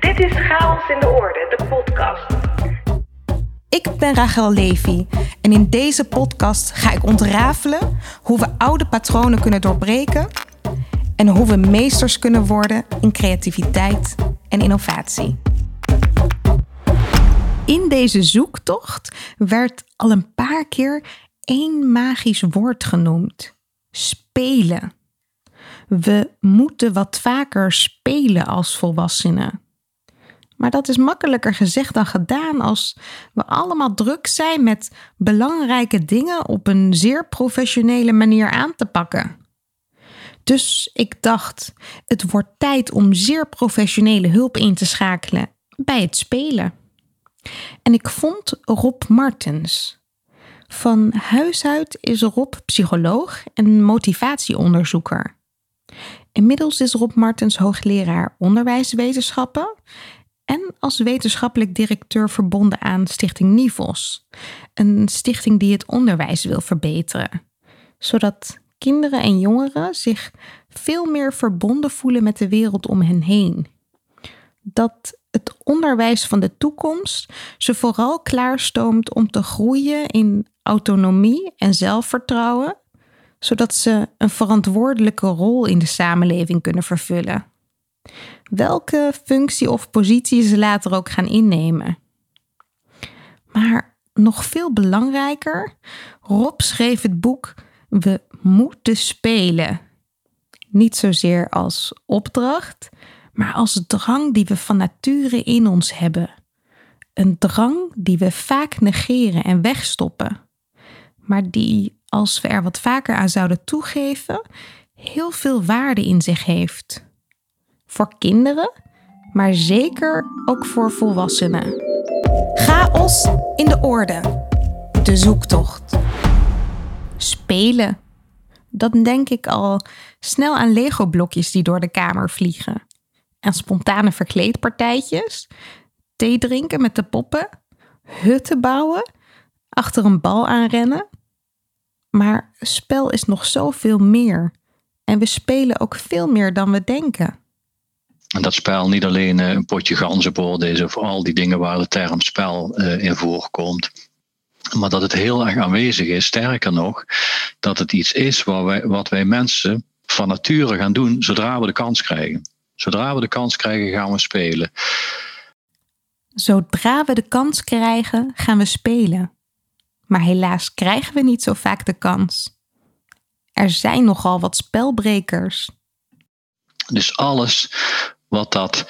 Dit is Chaos in de Orde, de podcast. Ik ben Rachel Levy en in deze podcast ga ik ontrafelen hoe we oude patronen kunnen doorbreken en hoe we meesters kunnen worden in creativiteit en innovatie. In deze zoektocht werd al een paar keer één magisch woord genoemd: spelen. We moeten wat vaker spelen als volwassenen. Maar dat is makkelijker gezegd dan gedaan als we allemaal druk zijn met belangrijke dingen op een zeer professionele manier aan te pakken. Dus ik dacht, het wordt tijd om zeer professionele hulp in te schakelen bij het spelen. En ik vond Rob Martens. Van huis uit is Rob psycholoog en motivatieonderzoeker. Inmiddels is Rob Martens hoogleraar onderwijswetenschappen en als wetenschappelijk directeur verbonden aan Stichting Nivos, een stichting die het onderwijs wil verbeteren, zodat kinderen en jongeren zich veel meer verbonden voelen met de wereld om hen heen. Dat het onderwijs van de toekomst ze vooral klaarstoomt om te groeien in autonomie en zelfvertrouwen, zodat ze een verantwoordelijke rol in de samenleving kunnen vervullen. Welke functie of positie ze later ook gaan innemen. Maar nog veel belangrijker, Rob schreef het boek We moeten spelen. Niet zozeer als opdracht, maar als drang die we van nature in ons hebben. Een drang die we vaak negeren en wegstoppen, maar die, als we er wat vaker aan zouden toegeven, heel veel waarde in zich heeft. Voor kinderen, maar zeker ook voor volwassenen. Chaos in de orde. De zoektocht. Spelen. Dan denk ik al snel aan Lego-blokjes die door de kamer vliegen en spontane verkleedpartijtjes, thee drinken met de poppen, hutten bouwen, achter een bal aanrennen. Maar spel is nog zoveel meer en we spelen ook veel meer dan we denken. En dat spel niet alleen eh, een potje ganzenbord is of al die dingen waar de term spel eh, in voorkomt. Maar dat het heel erg aanwezig is, sterker nog, dat het iets is wat wij, wat wij mensen van nature gaan doen zodra we de kans krijgen. Zodra we de kans krijgen, gaan we spelen. Zodra we de kans krijgen, gaan we spelen. Maar helaas krijgen we niet zo vaak de kans. Er zijn nogal wat spelbrekers. Dus alles wat dat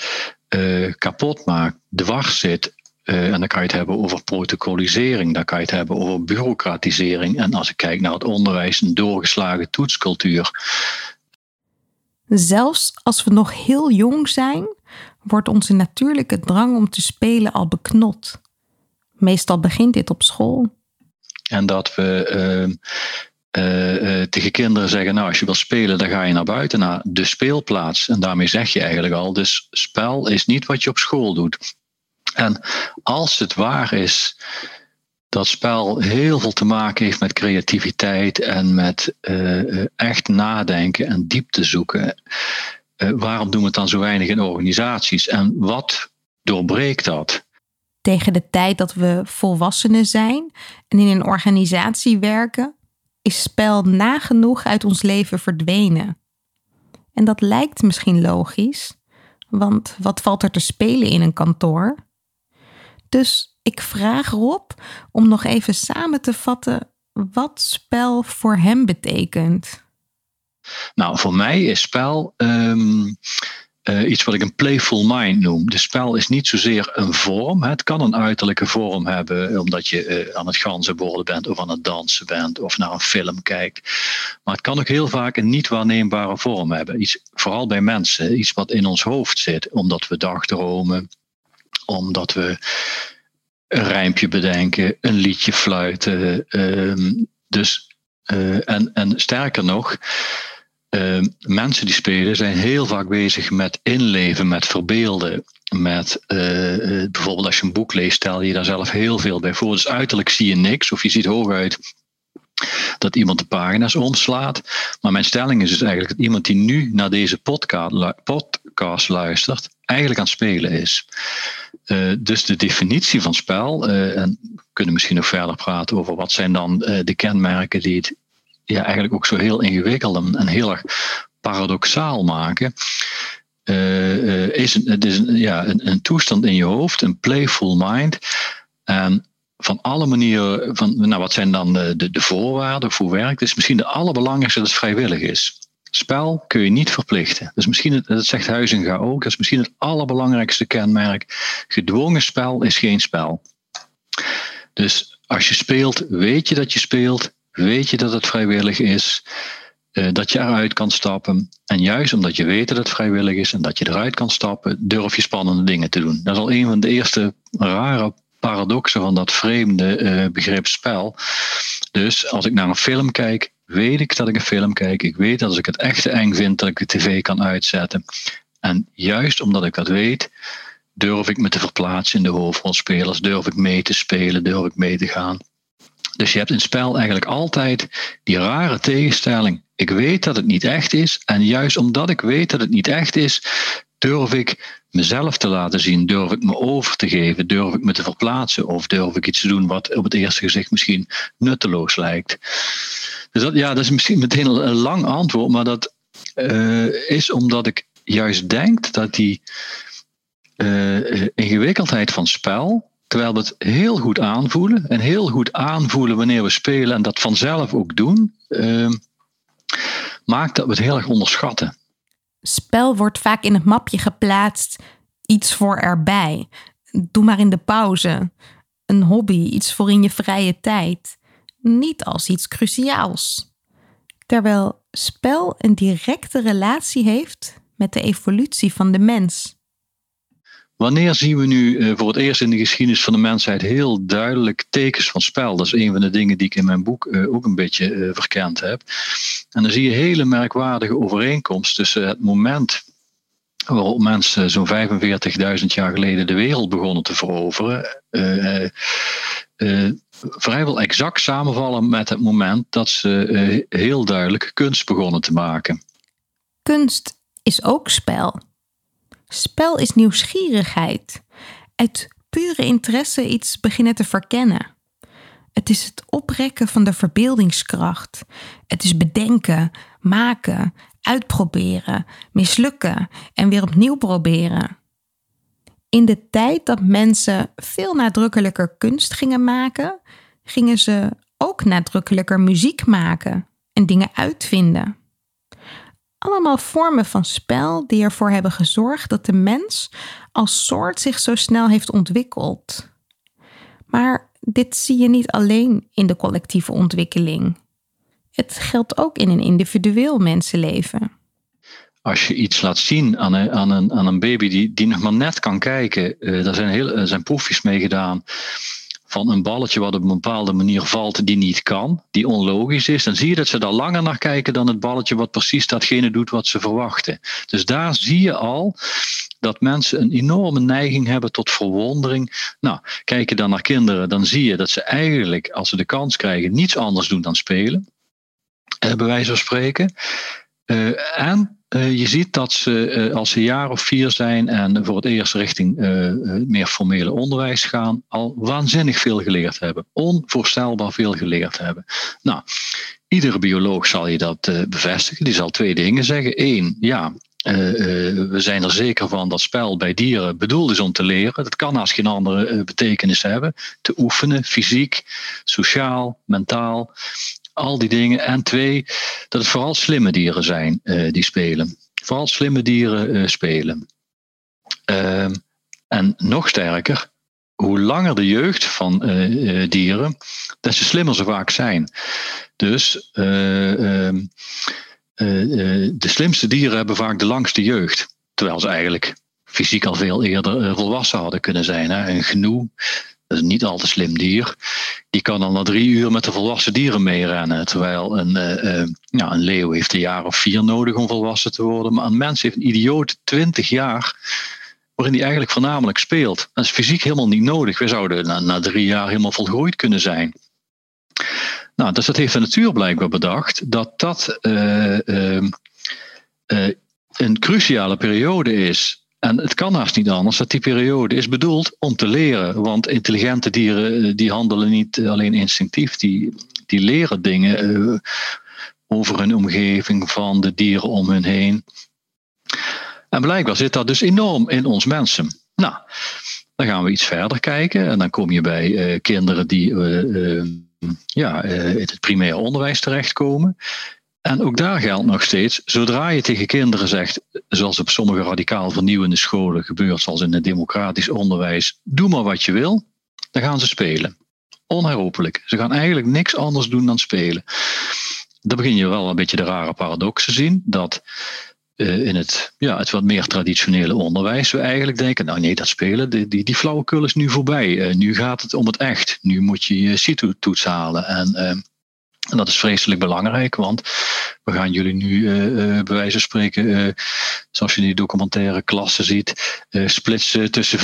uh, kapot maakt, dwars zit. Uh, en dan kan je het hebben over protocolisering, dan kan je het hebben over bureaucratisering. En als ik kijk naar het onderwijs, een doorgeslagen toetscultuur. Zelfs als we nog heel jong zijn, wordt onze natuurlijke drang om te spelen al beknot. Meestal begint dit op school. En dat we uh, uh, tegen kinderen zeggen: Nou, als je wil spelen, dan ga je naar buiten, naar de speelplaats. En daarmee zeg je eigenlijk al: dus spel is niet wat je op school doet. En als het waar is dat spel heel veel te maken heeft met creativiteit en met uh, echt nadenken en diepte zoeken. Waarom doen we het dan zo weinig in organisaties en wat doorbreekt dat? Tegen de tijd dat we volwassenen zijn en in een organisatie werken, is spel nagenoeg uit ons leven verdwenen. En dat lijkt misschien logisch, want wat valt er te spelen in een kantoor? Dus ik vraag Rob om nog even samen te vatten wat spel voor hem betekent. Nou, voor mij is spel um, uh, iets wat ik een playful mind noem. De spel is niet zozeer een vorm. Het kan een uiterlijke vorm hebben, omdat je uh, aan het ganzenborden bent of aan het dansen bent of naar een film kijkt. Maar het kan ook heel vaak een niet waarneembare vorm hebben. Iets, vooral bij mensen, iets wat in ons hoofd zit, omdat we dagdromen, omdat we een rijmpje bedenken, een liedje fluiten. Uh, dus, en, en sterker nog, uh, mensen die spelen zijn heel vaak bezig met inleven, met verbeelden. Met uh, bijvoorbeeld als je een boek leest, stel je daar zelf heel veel bij voor. Dus uiterlijk zie je niks, of je ziet hooguit dat iemand de pagina's omslaat. Maar mijn stelling is dus eigenlijk dat iemand die nu naar deze podcast, luistert, eigenlijk aan het spelen is. Uh, dus de definitie van spel, uh, en we kunnen misschien nog verder praten over wat zijn dan de kenmerken die het ja, eigenlijk ook zo heel ingewikkeld en, heel erg paradoxaal maken. is een, het is een, ja, een, een toestand in je hoofd, een playful mind. En van alle manieren, van, nou, wat zijn dan de, de, de voorwaarden voor werk? Dus misschien de allerbelangrijkste dat het vrijwillig is. Spel kun je niet verplichten. Dus misschien, het, dat zegt Huizinga ook, dat is misschien het allerbelangrijkste kenmerk. Gedwongen spel is geen spel. Dus als je speelt, weet je dat je speelt, weet je dat het vrijwillig is, uh, dat je eruit kan stappen. En juist omdat je weet dat het vrijwillig is en dat je eruit kan stappen, durf je spannende dingen te doen. Dat is al een van de eerste rare paradoxen van dat vreemde uh, begrip spel. Dus als ik naar een film kijk, weet ik dat ik een film kijk. Ik weet dat als ik het echt eng vind, dat ik de tv kan uitzetten. En juist omdat ik dat weet, durf ik me te verplaatsen in de hoofdrolspelers, durf ik mee te spelen, durf ik mee te gaan. Dus je hebt in spel eigenlijk altijd die rare tegenstelling. Ik weet dat het niet echt is. En juist omdat ik weet dat het niet echt is, durf ik mezelf te laten zien? Durf ik me over te geven? Durf ik me te verplaatsen? Of durf ik iets te doen wat op het eerste gezicht misschien nutteloos lijkt? Dus dat, ja, dat is misschien meteen een lang antwoord, maar dat uh, is omdat ik juist denk dat die uh, ingewikkeldheid van spel, terwijl we het heel goed aanvoelen en heel goed aanvoelen wanneer we spelen en dat vanzelf ook doen, uh, maakt dat we het heel erg onderschatten spel wordt vaak in het mapje geplaatst. Iets voor erbij. Doe maar in de pauze. Een hobby, iets voor in je vrije tijd. Niet als iets cruciaals. Terwijl spel een directe relatie heeft met de evolutie van de mens. Wanneer zien we nu uh, voor het eerst in de geschiedenis van de mensheid heel duidelijk tekens van spel? Dat is een van de dingen die ik in mijn boek uh, ook een beetje uh, verkend heb. En dan zie je hele merkwaardige overeenkomst tussen het moment waarop mensen zo'n 45.000 jaar geleden de wereld begonnen te veroveren, vrijwel exact samenvallen met het moment dat ze heel duidelijk kunst begonnen te maken. Kunst is ook spel. Spel is nieuwsgierigheid. Uit pure interesse iets beginnen te verkennen. Het is het oprekken van de verbeeldingskracht. Het is bedenken, maken, uitproberen, mislukken en weer opnieuw proberen. In de tijd dat mensen veel nadrukkelijker kunst gingen maken, gingen ze ook nadrukkelijker muziek maken en dingen uitvinden allemaal vormen van spel die ervoor hebben gezorgd dat de mens als soort zich zo snel heeft ontwikkeld. Maar dit zie je niet alleen in de collectieve ontwikkeling. Het geldt ook in een individueel mensenleven. Als je iets laat zien aan een, aan een, aan een baby die, die nog maar net kan kijken, uh, daar zijn, heel, er zijn proefjes mee gedaan van een balletje wat op een bepaalde manier valt die niet kan, die onlogisch is, dan zie je dat ze daar langer naar kijken dan het balletje wat precies datgene doet wat ze verwachten. Dus daar zie je al dat mensen een enorme neiging hebben tot verwondering. Nou, kijk je dan naar kinderen, dan zie je dat ze eigenlijk, als ze de kans krijgen, niets anders doen dan spelen. Eh, bij wijze van spreken. Uh, en je ziet dat ze uh, als ze een jaar of vier zijn en voor het eerst richting uh, meer formele onderwijs gaan, al waanzinnig veel geleerd hebben. Onvoorstelbaar veel geleerd hebben. Nou, iedere bioloog zal je dat bevestigen. Die zal twee dingen zeggen. Eén, ja, we zijn er zeker van dat spel bij dieren bedoeld is om te leren. Dat kan als geen andere betekenis hebben. Te oefenen, fysiek, sociaal, mentaal al die dingen. En twee, dat het vooral slimme dieren zijn uh, die spelen. Vooral slimme dieren uh, spelen. Uh, en nog sterker, hoe langer de jeugd van uh, dieren, des te slimmer ze vaak zijn. Dus ehm, de slimste dieren hebben vaak de langste jeugd. Terwijl ze eigenlijk fysiek al veel eerder volwassen hadden kunnen zijn. Hè? Een gnu dat is niet al te slim dier. Die kan dan na drie uur met de volwassen dieren meerennen. Terwijl een, uh, uh, ja, een leeuw heeft een jaar of vier nodig om volwassen te worden. Maar een mens heeft een idioot twintig jaar waarin hij eigenlijk voornamelijk speelt. Dat is fysiek helemaal niet nodig. We zouden na, na drie jaar helemaal volgroeid kunnen zijn. Nou, dus dat heeft de natuur blijkbaar bedacht. Dat dat uh, een cruciale periode is. En het kan haast niet anders dat die periode is bedoeld om te leren. Want intelligente dieren eh, die handelen niet alleen instinctief, die, die leren dingen uh, over hun omgeving, van de dieren om hun heen. En blijkbaar zit dat dus enorm in ons mensen. Nou, dan gaan we iets verder kijken en dan kom je bij kinderen die ja, in het primair onderwijs terechtkomen. En ook daar geldt nog steeds, zodra je tegen kinderen zegt, zoals op sommige radicaal vernieuwende scholen gebeurt, zoals in het democratisch onderwijs, doe maar wat je wil, dan gaan ze spelen. Onherroepelijk. Ze gaan eigenlijk niks anders doen dan spelen. Dan begin je wel een beetje de rare paradox te zien, dat uh, in het, ja, het wat meer traditionele onderwijs we eigenlijk denken, nou nee, dat spelen, die, die, die flauwekul is nu voorbij. Uh, nu gaat het om het echt. Nu moet je je CITO-toets halen. En uh, en dat is vreselijk belangrijk, want we gaan jullie nu uh, bij wijze van spreken, zoals je in die documentaire klassen ziet, splitsen tussen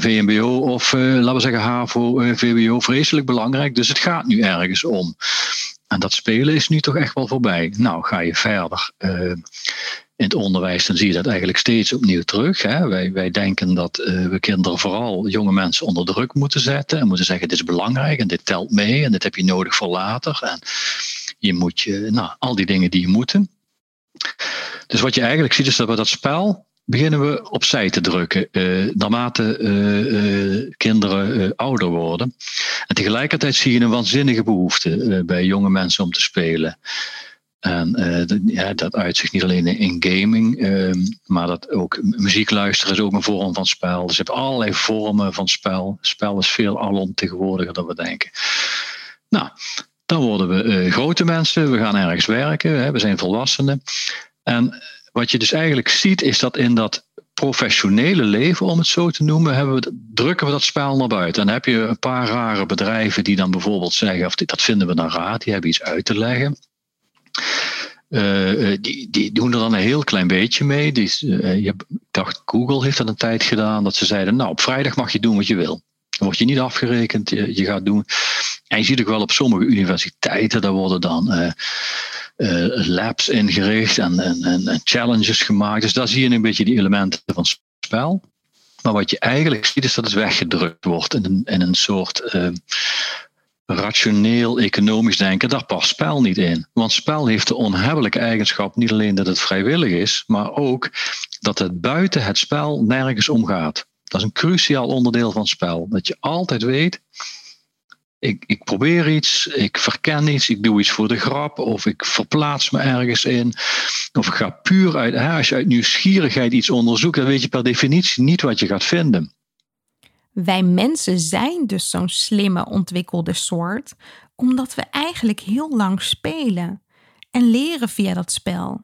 VMBO of laten we zeggen HAVO, VWO, vreselijk belangrijk. Dus het gaat nu ergens om. En dat spelen is nu toch echt wel voorbij. Nou, ga je verder in het onderwijs, dan zie je dat eigenlijk steeds opnieuw terug. Hè. Wij, wij denken dat uh, we kinderen vooral jonge mensen onder druk moeten zetten en moeten zeggen: dit is belangrijk en dit telt mee en dit heb je nodig voor later. En je moet je, nou, al die dingen die je moeten. Dus wat je eigenlijk ziet is dat we dat spel beginnen we opzij te drukken uh, naarmate uh, kinderen ouder worden. En tegelijkertijd zie je een waanzinnige behoefte bij jonge mensen om te spelen. En uh, ja, dat uitzicht niet alleen in gaming, uh, maar dat ook muziek luisteren is ook een vorm van spel. Dus je hebt allerlei vormen van spel. Spel is veel alomtegenwoordiger dan we denken. Nou, dan worden we uh, grote mensen, we gaan ergens werken, hè, we zijn volwassenen. En wat je dus eigenlijk ziet, is dat in dat professionele leven, om het zo te noemen, hebben we, drukken we dat spel naar buiten. En dan heb je een paar rare bedrijven die dan bijvoorbeeld zeggen, of dat vinden we dan raar, die hebben iets uit te leggen. Uh, die, die doen er dan een heel klein beetje mee. Die, uh, je, dacht, Google heeft dat een tijd gedaan. Dat ze zeiden, nou op vrijdag mag je doen wat je wil. Dan word je niet afgerekend. Je, gaat doen. En je ziet ook wel op sommige universiteiten, daar worden dan labs ingericht en, en, en, challenges gemaakt. Dus daar zie je een beetje die elementen van spel. Maar wat je eigenlijk ziet is dat het weggedrukt wordt in in een soort rationeel economisch denken, daar past spel niet in. Want spel heeft de onhebbelijke eigenschap niet alleen dat het vrijwillig is, maar ook dat het buiten het spel nergens omgaat. Dat is een cruciaal onderdeel van spel. Dat je altijd weet, ik, ik probeer iets, ik verken iets, ik doe iets voor de grap, of ik verplaats me ergens in, of ik ga puur uit, als je uit nieuwsgierigheid iets onderzoekt, dan weet je per definitie niet wat je gaat vinden. Wij mensen zijn dus zo'n slimme ontwikkelde soort, omdat we eigenlijk heel lang spelen en leren via dat spel.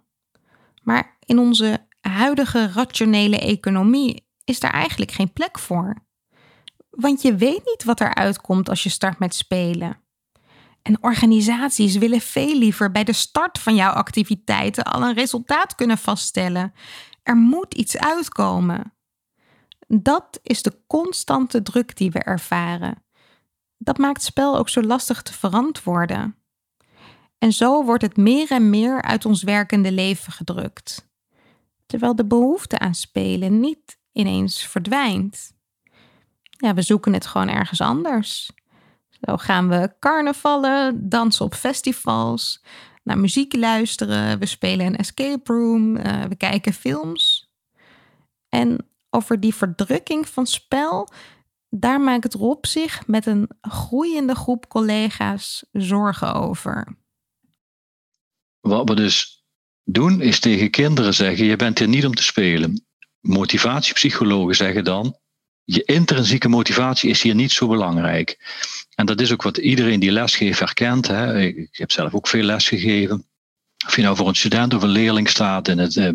Maar in onze huidige rationele economie is daar eigenlijk geen plek voor. Want je weet niet wat er uitkomt als je start met spelen. En organisaties willen veel liever bij de start van jouw activiteiten al een resultaat kunnen vaststellen. Er moet iets uitkomen. Dat is de constante druk die we ervaren. Dat maakt spel ook zo lastig te verantwoorden. En zo wordt het meer en meer uit ons werkende leven gedrukt. Terwijl de behoefte aan spelen niet ineens verdwijnt. Ja, we zoeken het gewoon ergens anders. Zo gaan we carnavallen, dansen op festivals, naar muziek luisteren, we spelen een escape room, uh, we kijken films. En over die verdrukking van spel, daar maakt Rob zich met een groeiende groep collega's zorgen over. Wat we dus doen is tegen kinderen zeggen: je bent hier niet om te spelen. Motivatiepsychologen zeggen dan: je intrinsieke motivatie is hier niet zo belangrijk. En dat is ook wat iedereen die lesgeeft herkent. Hè. Ik heb zelf ook veel les gegeven. Of je nou voor een student of een leerling staat in het eh,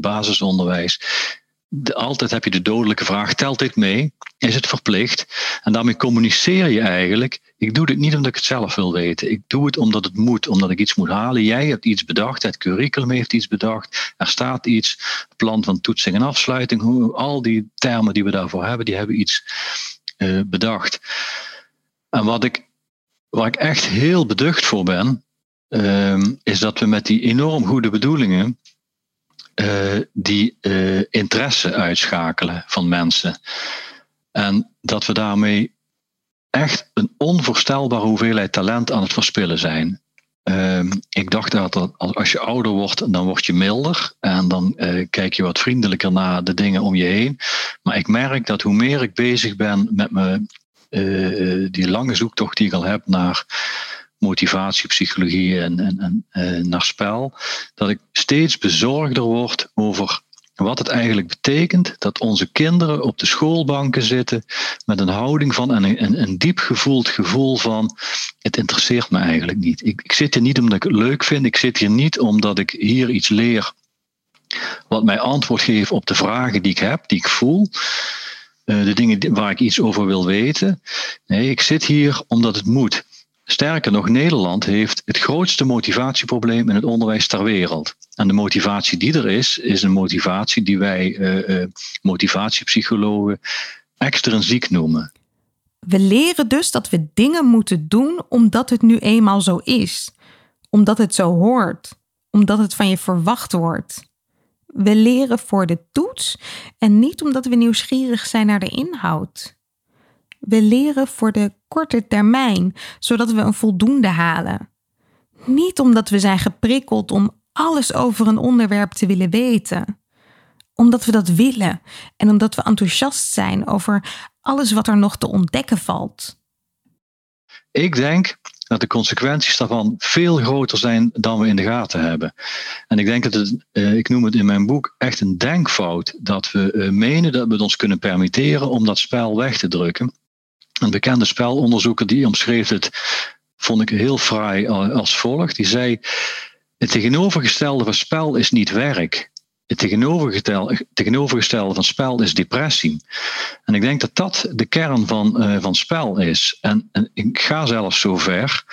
altijd heb je de dodelijke vraag: telt dit mee? Is het verplicht? En daarmee communiceer je eigenlijk: ik doe dit niet omdat ik het zelf wil weten. Ik doe het omdat het moet, omdat ik iets moet halen. Jij hebt iets bedacht, het curriculum heeft iets bedacht. Er staat iets, plan van toetsing en afsluiting. Al die termen die we daarvoor hebben, die hebben iets uh, bedacht. En wat ik, waar ik echt heel beducht voor ben, uh, is dat we met die enorm goede bedoelingen uh, die uh, interesse uitschakelen van mensen. En dat we daarmee echt een onvoorstelbare hoeveelheid talent aan het verspillen zijn. Uh, ik dacht dat als je ouder wordt, dan word je milder en dan uh, kijk je wat vriendelijker naar de dingen om je heen. Maar ik merk dat hoe meer ik bezig ben met me, die lange zoektocht die ik al heb naar motivatie, psychologie en, en, en naar spel, dat ik steeds bezorgder word over wat het eigenlijk betekent dat onze kinderen op de schoolbanken zitten met een houding van en een, een, diep gevoeld gevoel van het interesseert me eigenlijk niet. Ik, ik zit hier niet omdat ik het leuk vind, ik zit hier niet omdat ik hier iets leer wat mij antwoord geeft op de vragen die ik heb, die ik voel. Uh, de dingen waar ik iets over wil weten. Nee, ik zit hier omdat het moet. Sterker nog, Nederland heeft het grootste motivatieprobleem in het onderwijs ter wereld. En de motivatie die er is, is een motivatie die wij uh, uh, motivatiepsychologen extrinsiek noemen. We leren dus dat we dingen moeten doen omdat het nu eenmaal zo is, omdat het zo hoort, omdat het van je verwacht wordt. We leren voor de toets en niet omdat we nieuwsgierig zijn naar de inhoud. We leren voor de korte termijn, zodat we een voldoende halen. Niet omdat we zijn geprikkeld om alles over een onderwerp te willen weten. Omdat we dat willen en omdat we enthousiast zijn over alles wat er nog te ontdekken valt. Ik denk dat de consequenties daarvan veel groter zijn dan we in de gaten hebben. En ik denk dat het, eh, ik noem het in mijn boek, echt een denkfout dat we eh, menen dat we het ons kunnen permitteren om dat spel weg te drukken. Een bekende spelonderzoeker die omschreef het, vond ik heel fraai als volgt. Die zei, het tegenovergestelde van spel is niet werk. Het tegenovergestelde, van spel is depressie. En ik denk dat dat de kern van, uh, van spel is. En, en, ik ga zelfs zo ver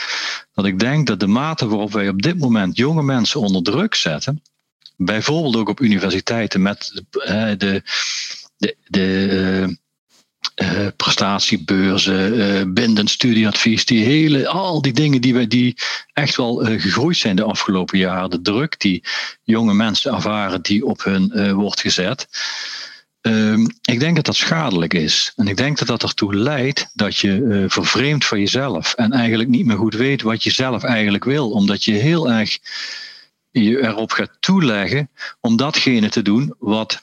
dat ik denk dat de mate waarop wij op dit moment jonge mensen onder druk zetten, bijvoorbeeld ook op universiteiten met uh, de, de, de uh, prestatiebeurzen, uh, bindend studieadvies, die hele, al die dingen die, wij, die echt wel uh, gegroeid zijn de afgelopen jaren. De druk die jonge mensen ervaren die op hun wordt gezet. Ehm, ik denk dat dat schadelijk is. En ik denk dat dat ertoe leidt dat je vervreemdt van jezelf. En eigenlijk niet meer goed weet wat je zelf eigenlijk wil. Omdat je heel erg je erop gaat toeleggen om datgene te doen wat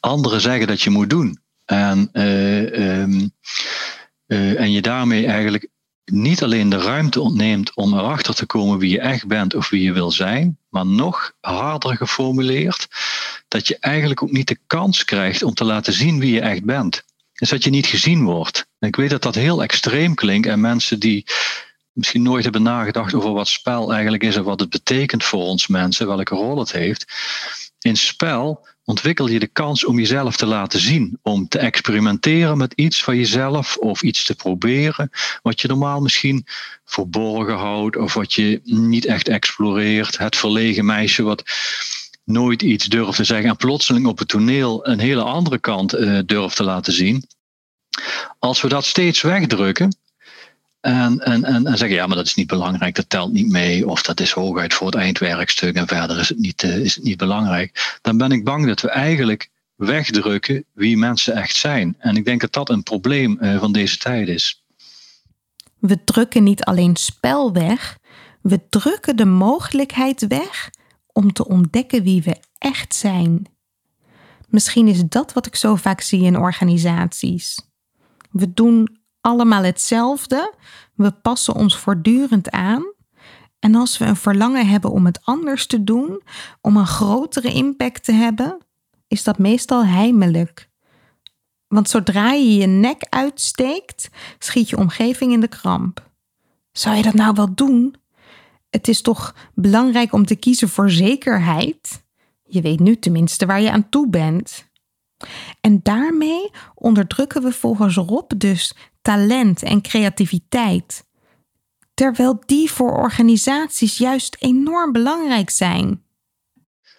anderen zeggen dat je moet doen. En, uh, um, uh, en je daarmee eigenlijk niet alleen de ruimte ontneemt om erachter te komen wie je echt bent of wie je wil zijn, maar nog harder geformuleerd, dat je eigenlijk ook niet de kans krijgt om te laten zien wie je echt bent. Dus dat je niet gezien wordt. ik weet dat dat heel extreem klinkt en mensen die misschien nooit hebben nagedacht over wat spel eigenlijk is en wat het betekent voor ons mensen, welke rol het heeft. In spel ontwikkel je de kans om jezelf te laten zien, om te experimenteren met iets van jezelf of iets te proberen wat je normaal misschien verborgen houdt of wat je niet echt exploreert. Het verlegen meisje wat nooit iets durft te zeggen en plotseling op het toneel een hele andere kant uh, durft te laten zien. Als we dat steeds wegdrukken, en, en, en, en zeggen, ja, maar dat is niet belangrijk, dat telt niet mee, of dat is hooguit voor het eindwerkstuk en verder is het niet, uh, is het niet belangrijk. Dan ben ik bang dat we eigenlijk wegdrukken wie mensen echt zijn. En ik denk dat dat een probleem uh, van deze tijd is. We drukken niet alleen spel weg, we drukken de mogelijkheid weg om te ontdekken wie we echt zijn. Misschien is dat wat ik zo vaak zie in organisaties. We doen allemaal hetzelfde. We passen ons voortdurend aan. En als we een verlangen hebben om het anders te doen, om een grotere impact te hebben, is dat meestal heimelijk. Want zodra je je nek uitsteekt, schiet je omgeving in de kramp. Zou je dat nou wel doen? Het is toch belangrijk om te kiezen voor zekerheid? Je weet nu tenminste waar je aan toe bent. En daarmee onderdrukken we volgens Rob dus talent en creativiteit, terwijl die voor organisaties juist enorm belangrijk zijn.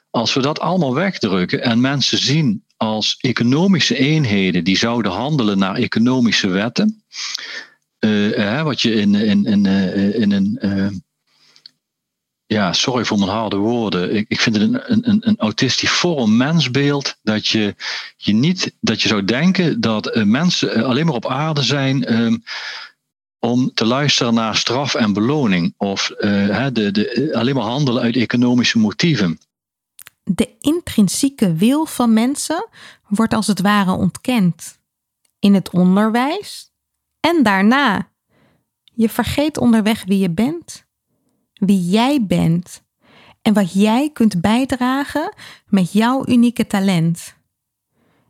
Als we dat allemaal wegdrukken en mensen zien als economische eenheden die zouden handelen naar economische wetten, uh, wat je in, in, in, uh, in een. Ja, sorry voor mijn harde woorden. Ik, ik vind het een, een, een autistiform mensbeeld dat je, je niet, dat je zou denken dat eh, mensen eh, alleen maar op aarde zijn ehm, om te luisteren naar straf en beloning. Of uh, de, de, alleen maar handelen uit economische motieven. De intrinsieke wil van mensen wordt als het ware ontkend. In het onderwijs en daarna. Je vergeet onderweg wie je bent wie jij bent en wat jij kunt bijdragen met jouw unieke talent.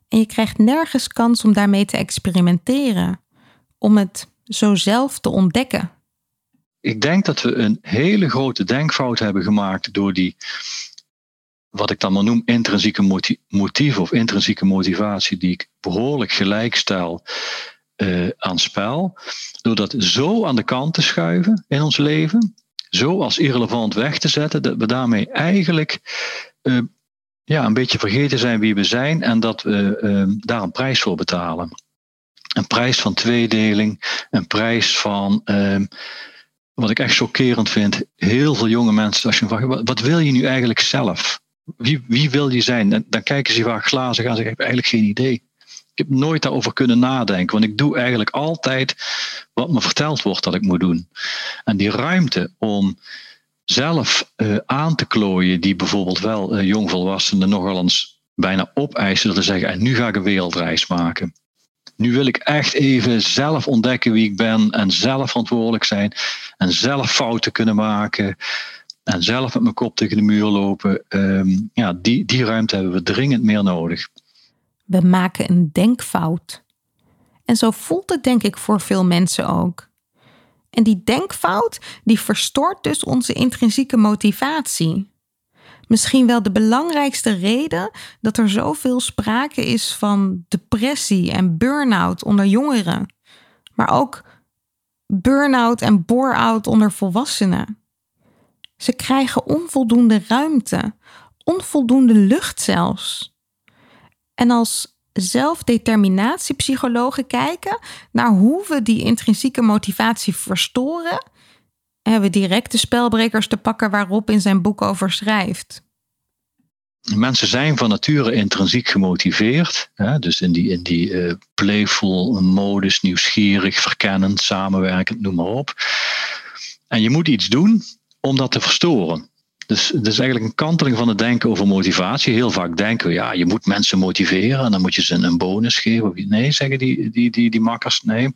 En je krijgt nergens kans om daarmee te experimenteren, om het zo zelf te ontdekken. Ik denk dat we een hele grote denkfout hebben gemaakt door die, wat ik dan maar noem, intrinsieke motief of intrinsieke motivatie, die ik behoorlijk gelijk stel uh, aan spel. Door dat zo aan de kant te schuiven in ons leven, zo als irrelevant weg te zetten, dat we daarmee eigenlijk uh, ja, een beetje vergeten zijn wie we zijn en dat we uh, daar een prijs voor betalen. Een prijs van tweedeling, een prijs van, uh, wat ik echt chockerend vind, heel veel jonge mensen, als je vraagt, wat, wil je nu eigenlijk zelf? Wie, wie wil je zijn? Dan, dan kijken ze vaak glazen en zeggen, ik heb eigenlijk geen idee. Ik heb nooit daarover kunnen nadenken, want ik doe eigenlijk altijd wat me verteld wordt dat ik moet doen. En die ruimte om zelf uh, aan te klooien, die bijvoorbeeld wel uh, jongvolwassenen nogal eens bijna opeisen, dat te zeggen, en nu ga ik een wereldreis maken. Nu wil ik echt even zelf ontdekken wie ik ben en zelf verantwoordelijk zijn en zelf fouten kunnen maken en zelf met mijn kop tegen de muur lopen. Um, ja, die, die ruimte hebben we dringend meer nodig. We maken een denkfout. En zo voelt het denk ik voor veel mensen ook. En die denkfout die verstoort dus onze intrinsieke motivatie. Misschien wel de belangrijkste reden dat er zoveel sprake is van depressie en burn-out onder jongeren, maar ook burn-out en bore-out onder volwassenen. Ze krijgen onvoldoende ruimte, onvoldoende lucht zelfs. En als zelfdeterminatiepsychologen kijken naar hoe we die intrinsieke motivatie verstoren, hebben we direct de spelbrekers te pakken waarop in zijn boek over schrijft. Mensen zijn van nature intrinsiek gemotiveerd. Hè, dus in die, in die uh, playful modus, nieuwsgierig, verkennend, samenwerkend, noem maar op. En je moet iets doen om dat te verstoren. Dus het is eigenlijk een kanteling van het denken over motivatie. Heel vaak denken we, ja, je moet mensen motiveren en dan moet je ze een bonus geven. Nee, zeggen die, die, die, die makkers, nee.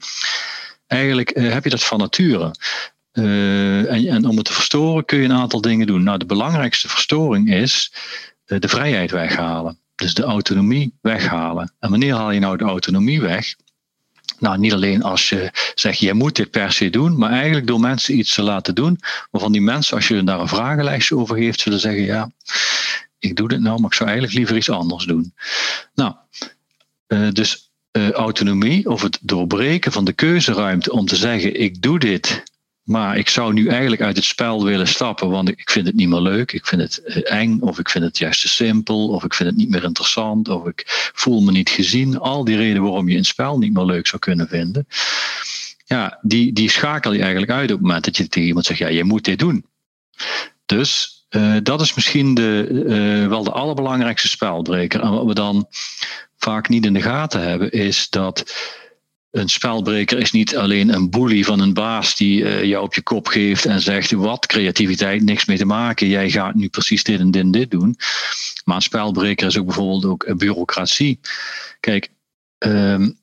Eigenlijk uh, heb je dat van nature. Uh, en, en, om het te verstoren kun je een aantal dingen doen. Nou, de belangrijkste verstoring is uh, de vrijheid weghalen. Dus de autonomie weghalen. En wanneer haal je nou de autonomie weg? Nou, niet alleen als je zegt, jij moet dit per se doen, maar eigenlijk door mensen iets te laten doen, waarvan die mensen, als je daar een vragenlijstje over geeft, zullen zeggen, ja, ik doe dit nou, maar ik zou eigenlijk liever iets anders doen. Nou, uh, dus uh, autonomie of het doorbreken van de keuzeruimte om te zeggen, ik doe dit maar ik zou nu eigenlijk uit het spel willen stappen, want ik vind het niet meer leuk. Ik vind het eh, eng, of ik vind het juist te simpel, of ik vind het niet meer interessant, of ik voel me niet gezien. Al die redenen waarom je een spel niet meer leuk zou kunnen vinden. Ja, die, die schakel je eigenlijk uit op het moment dat je tegen iemand zegt: ja, je moet dit doen. Dus uh, dat is misschien de, uh, wel de allerbelangrijkste spelbreker. En wat we dan vaak niet in de gaten hebben, is dat een spelbreker is niet alleen een bully van een baas die uh, jou op je kop geeft en zegt: wat creativiteit, niks mee te maken. Jij gaat nu precies dit en dit en dit doen. Maar een spelbreker is ook bijvoorbeeld ook bureaucratie. Kijk, um,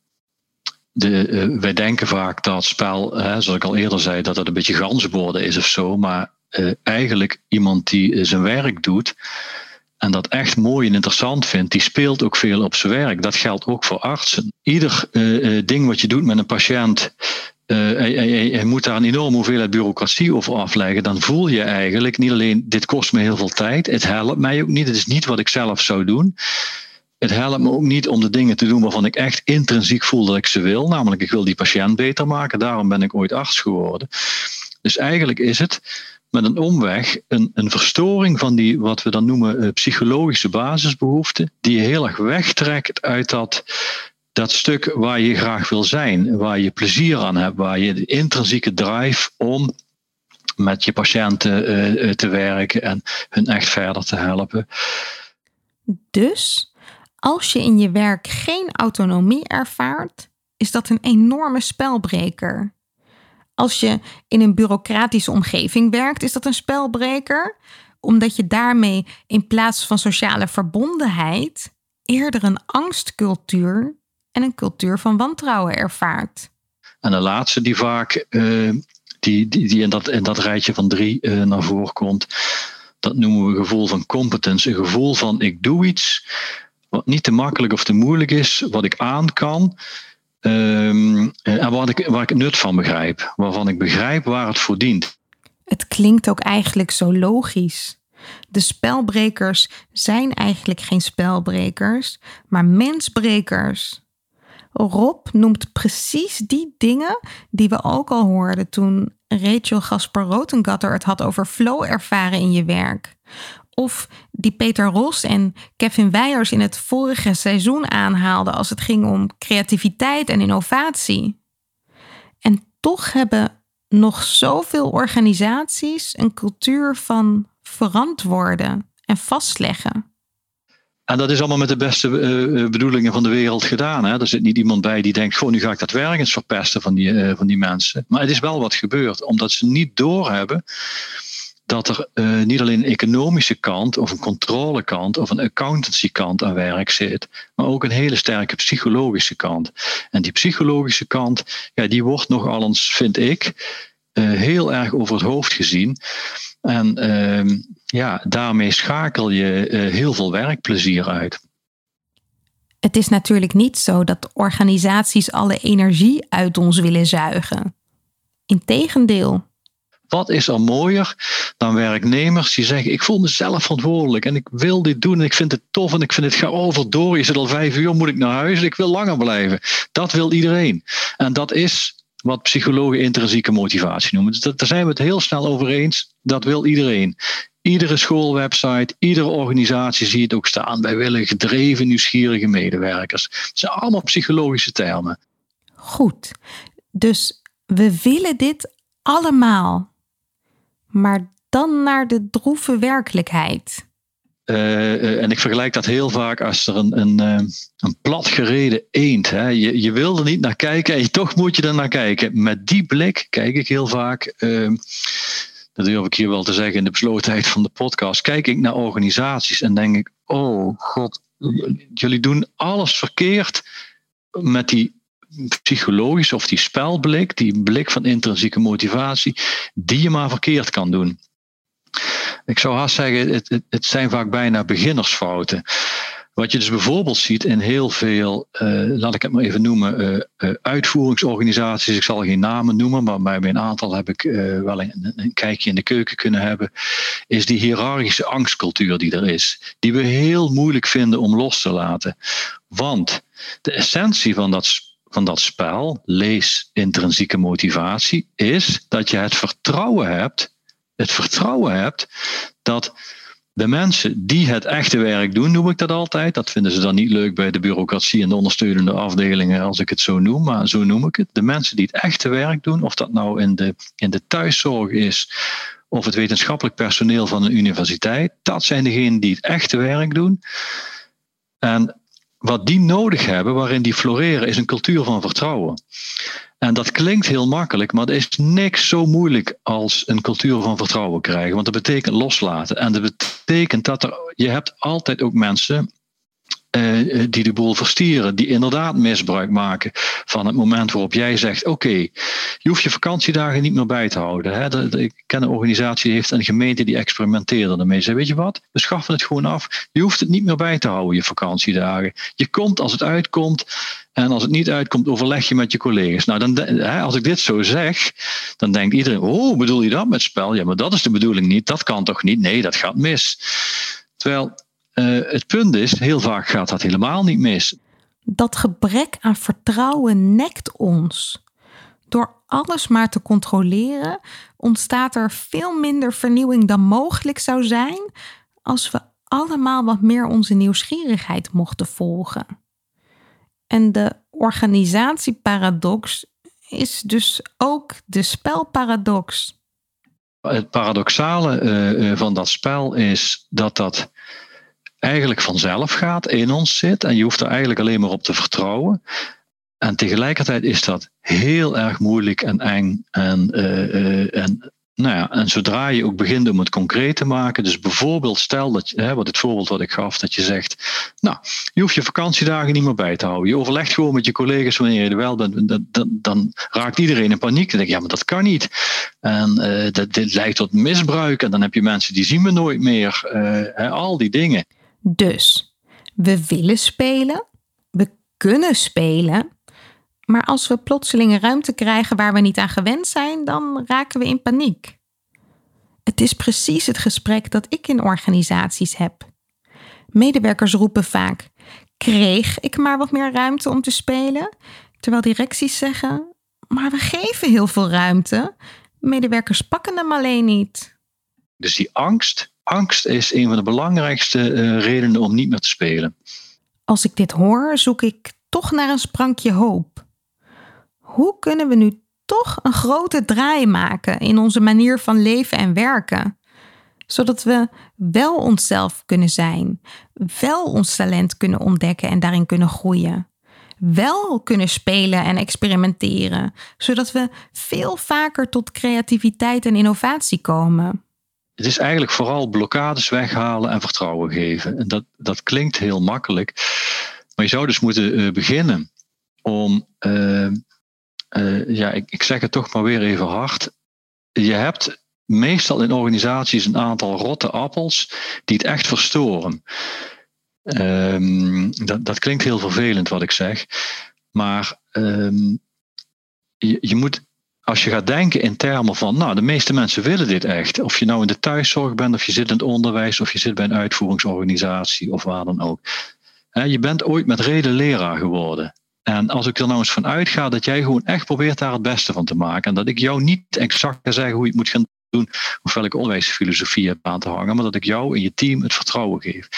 de, uh, wij denken vaak dat spel, hè, zoals ik al eerder zei, dat het een beetje ganzenborden is of zo. Maar eigenlijk iemand die zijn werk doet en dat echt mooi en interessant vindt, die speelt ook veel op zijn werk. Dat geldt ook voor artsen. Ieder uh, ding wat je doet met een patiënt, uh, hij, hij, hij, moet daar een enorme hoeveelheid bureaucratie over afleggen. Dan voel je eigenlijk niet alleen, dit kost me heel veel tijd, het helpt mij ook niet, het is niet wat ik zelf zou doen. Het helpt me ook niet om de dingen te doen waarvan ik echt intrinsiek voel dat ik ze wil. Namelijk, ik wil die patiënt beter maken. Daarom ben ik ooit arts geworden. Dus eigenlijk is het met een omweg een, een verstoring van die, wat we dan noemen, uh, psychologische basisbehoeften, die je heel erg wegtrekt uit dat, dat stuk waar je graag wil zijn, waar je plezier aan hebt, waar je de intrinsieke drive om met je patiënten eh, te werken en hun echt verder te helpen. Dus als je in je werk geen autonomie ervaart, is dat een enorme spelbreker. Als je in een bureaucratische omgeving werkt, is dat een spelbreker, omdat je daarmee in plaats van sociale verbondenheid eerder een angstcultuur en een cultuur van wantrouwen ervaart. En de laatste die vaak uh, die, die, in, dat, dat rijtje van drie uh, naar voren komt, dat noemen we gevoel van competence. Een gevoel van ik doe iets wat niet te makkelijk of te moeilijk is, wat ik aan kan. Um, en waar ik, nut van begrijp. Waarvan ik begrijp waar het voor dient. Het klinkt ook eigenlijk zo logisch. De spelbrekers zijn eigenlijk geen spelbrekers, maar mensbrekers. Rob noemt precies die dingen die we ook al hoorden toen Rachel Gasper Rotengatter het had over flow ervaren in je werk. Of die Peter Ros en Kevin Weijers in het vorige seizoen aanhaalden als het ging om creativiteit en innovatie. En toch hebben nog zoveel organisaties een cultuur van verantwoorden en vastleggen. En dat is allemaal met de beste uh, bedoelingen van de wereld gedaan. Hè? Er zit niet iemand bij die denkt, nu ga ik dat werk eens verpesten van die, uh, van die mensen. Maar het is wel wat gebeurd, omdat ze niet doorhebben dat er uh, niet alleen een economische kant of een controlekant of een accountancy kant aan werk zit, maar ook een hele sterke psychologische kant. En die psychologische kant, ja, die wordt nogal eens, vind ik, uh, heel erg over het hoofd gezien. En uh, ja, daarmee schakel je uh, heel veel werkplezier uit. Het is natuurlijk niet zo dat organisaties alle energie uit ons willen zuigen. Integendeel. Wat is er mooier dan werknemers die zeggen: Ik voel mezelf verantwoordelijk en ik wil dit doen en ik vind het tof en ik vind het ga over door. Je zit al vijf uur, moet ik naar huis, ik wil langer blijven. Dat wil iedereen. En dat is wat psychologen intrinsieke motivatie noemen. Dus daar zijn we het heel snel over eens. Dat wil iedereen. Iedere schoolwebsite, iedere organisatie zie het ook staan. Wij willen gedreven, nieuwsgierige medewerkers. Het zijn allemaal psychologische termen. Goed, dus we willen dit allemaal. Maar dan naar de droeve werkelijkheid. Uh, en ik vergelijk dat heel vaak als er een, een, uh, een platgereden eend. Hè. Je, je wil er niet naar kijken en toch moet je er naar kijken. Met die blik kijk ik heel vaak, uh, dat durf ik hier wel te zeggen in de beslotenheid van de podcast, kijk ik naar organisaties en denk ik, oh god, jullie doen alles verkeerd met die psychologische of die spelblik, die blik van intrinsieke motivatie, die je maar verkeerd kan doen. Ik zou haast zeggen, het, het, zijn vaak bijna beginnersfouten. Wat je dus bijvoorbeeld ziet in heel veel, uh, laat ik het maar even noemen, uh, uh, uitvoeringsorganisaties. Ik zal geen namen noemen, maar bij een aantal heb ik wel een, een, kijkje in de keuken kunnen hebben. Is die hiërarchische angstcultuur die er is. Die we heel moeilijk vinden om los te laten. Want de essentie van dat van dat spel, lees intrinsieke motivatie, is dat je het vertrouwen hebt, het vertrouwen hebt dat de mensen die het echte werk doen, noem ik dat altijd. Dat vinden ze dan niet leuk bij de bureaucratie en de ondersteunende afdelingen, als ik het zo noem, maar zo noem ik het. De mensen die het echte werk doen, of dat nou in de, in de thuiszorg is, of het wetenschappelijk personeel van een universiteit, dat zijn degenen die het echte werk doen. En wat die nodig hebben, waarin die floreren, is een cultuur van vertrouwen. En dat klinkt heel makkelijk, maar er is niks zo moeilijk als een cultuur van vertrouwen krijgen. Want dat betekent loslaten. En dat betekent dat er, je hebt altijd ook mensen uh, die de boel verstieren, die inderdaad misbruik maken van het moment waarop jij zegt: Oké, je hoeft je vakantiedagen niet meer bij te houden. Hè. ik ken een organisatie die heeft een gemeente die experimenteerde ermee. Zei: Weet je wat, we schaffen het gewoon af. Je hoeft het niet meer bij te houden, je vakantiedagen. Je komt als het uitkomt. En als het niet uitkomt, overleg je met je collega's. Nou, dan, als ik dit zo zeg, dan denkt iedereen: Oh, bedoel je dat met spel? Ja, maar dat is de bedoeling niet. Dat kan toch niet? Nee, dat gaat mis. Terwijl uh, het punt is, heel vaak gaat dat helemaal niet mis. Dat gebrek aan vertrouwen nekt ons. Door alles maar te controleren, ontstaat er veel minder vernieuwing dan mogelijk zou zijn als we allemaal wat meer onze nieuwsgierigheid mochten volgen. En de organisatieparadox is dus ook de spelparadox. Het paradoxale van dat spel is dat dat eigenlijk vanzelf gaat, in ons zit. En je hoeft er eigenlijk alleen maar op te vertrouwen. En tegelijkertijd is dat heel erg moeilijk en eng. En, en nou ja, en zodra je ook begint om het concreet te maken, dus bijvoorbeeld stel dat hè, wat het voorbeeld wat ik gaf, dat je zegt, nou, je hoeft je vakantiedagen niet meer bij te houden. Je overlegt gewoon met je collega's wanneer je er wel bent. Dan, dan, raakt iedereen in paniek. Dan denk je, ja, maar dat kan niet. En uh, dat, dit leidt tot misbruik. En dan heb je mensen die zien me nooit meer. Hè, al die dingen. Dus, we willen spelen. We kunnen spelen. Maar als we plotseling ruimte krijgen waar we niet aan gewend zijn, dan raken we in paniek. Het is precies het gesprek dat ik in organisaties heb. Medewerkers roepen vaak: kreeg ik maar wat meer ruimte om te spelen? Terwijl directies zeggen: maar we geven heel veel ruimte. Medewerkers pakken hem alleen niet. Dus die angst, angst is een van de belangrijkste uh, redenen om niet meer te spelen. Als ik dit hoor, zoek ik toch naar een sprankje hoop hoe kunnen we nu toch een grote draai maken in onze manier van leven en werken? Zodat we wel onszelf kunnen zijn, wel ons talent kunnen ontdekken en daarin kunnen groeien. Wel kunnen spelen en experimenteren, zodat we veel vaker tot creativiteit en innovatie komen. Het is eigenlijk vooral blokkades weghalen en vertrouwen geven. En dat, dat klinkt heel makkelijk, maar je zou dus moeten uh, beginnen om uh, uh, ja, ik, ik zeg het toch maar weer even hard. Je hebt meestal in organisaties een aantal rotte appels die het echt verstoren. Um, dat, dat klinkt heel vervelend wat ik zeg. Maar um, je, je moet als je gaat denken in termen van, nou, de meeste mensen willen dit echt. Of je nou in de thuiszorg bent, of je zit in het onderwijs, of je zit bij een uitvoeringsorganisatie, of waar dan ook. je bent ooit met reden leraar geworden. En als ik er nou eens van uitga dat jij gewoon echt probeert daar het beste van te maken. En dat ik jou niet exact ga zeggen hoe je het moet gaan doen. Of welke onderwijsfilosofie hebt aan te hangen. Maar dat ik jou en je team het vertrouwen geef.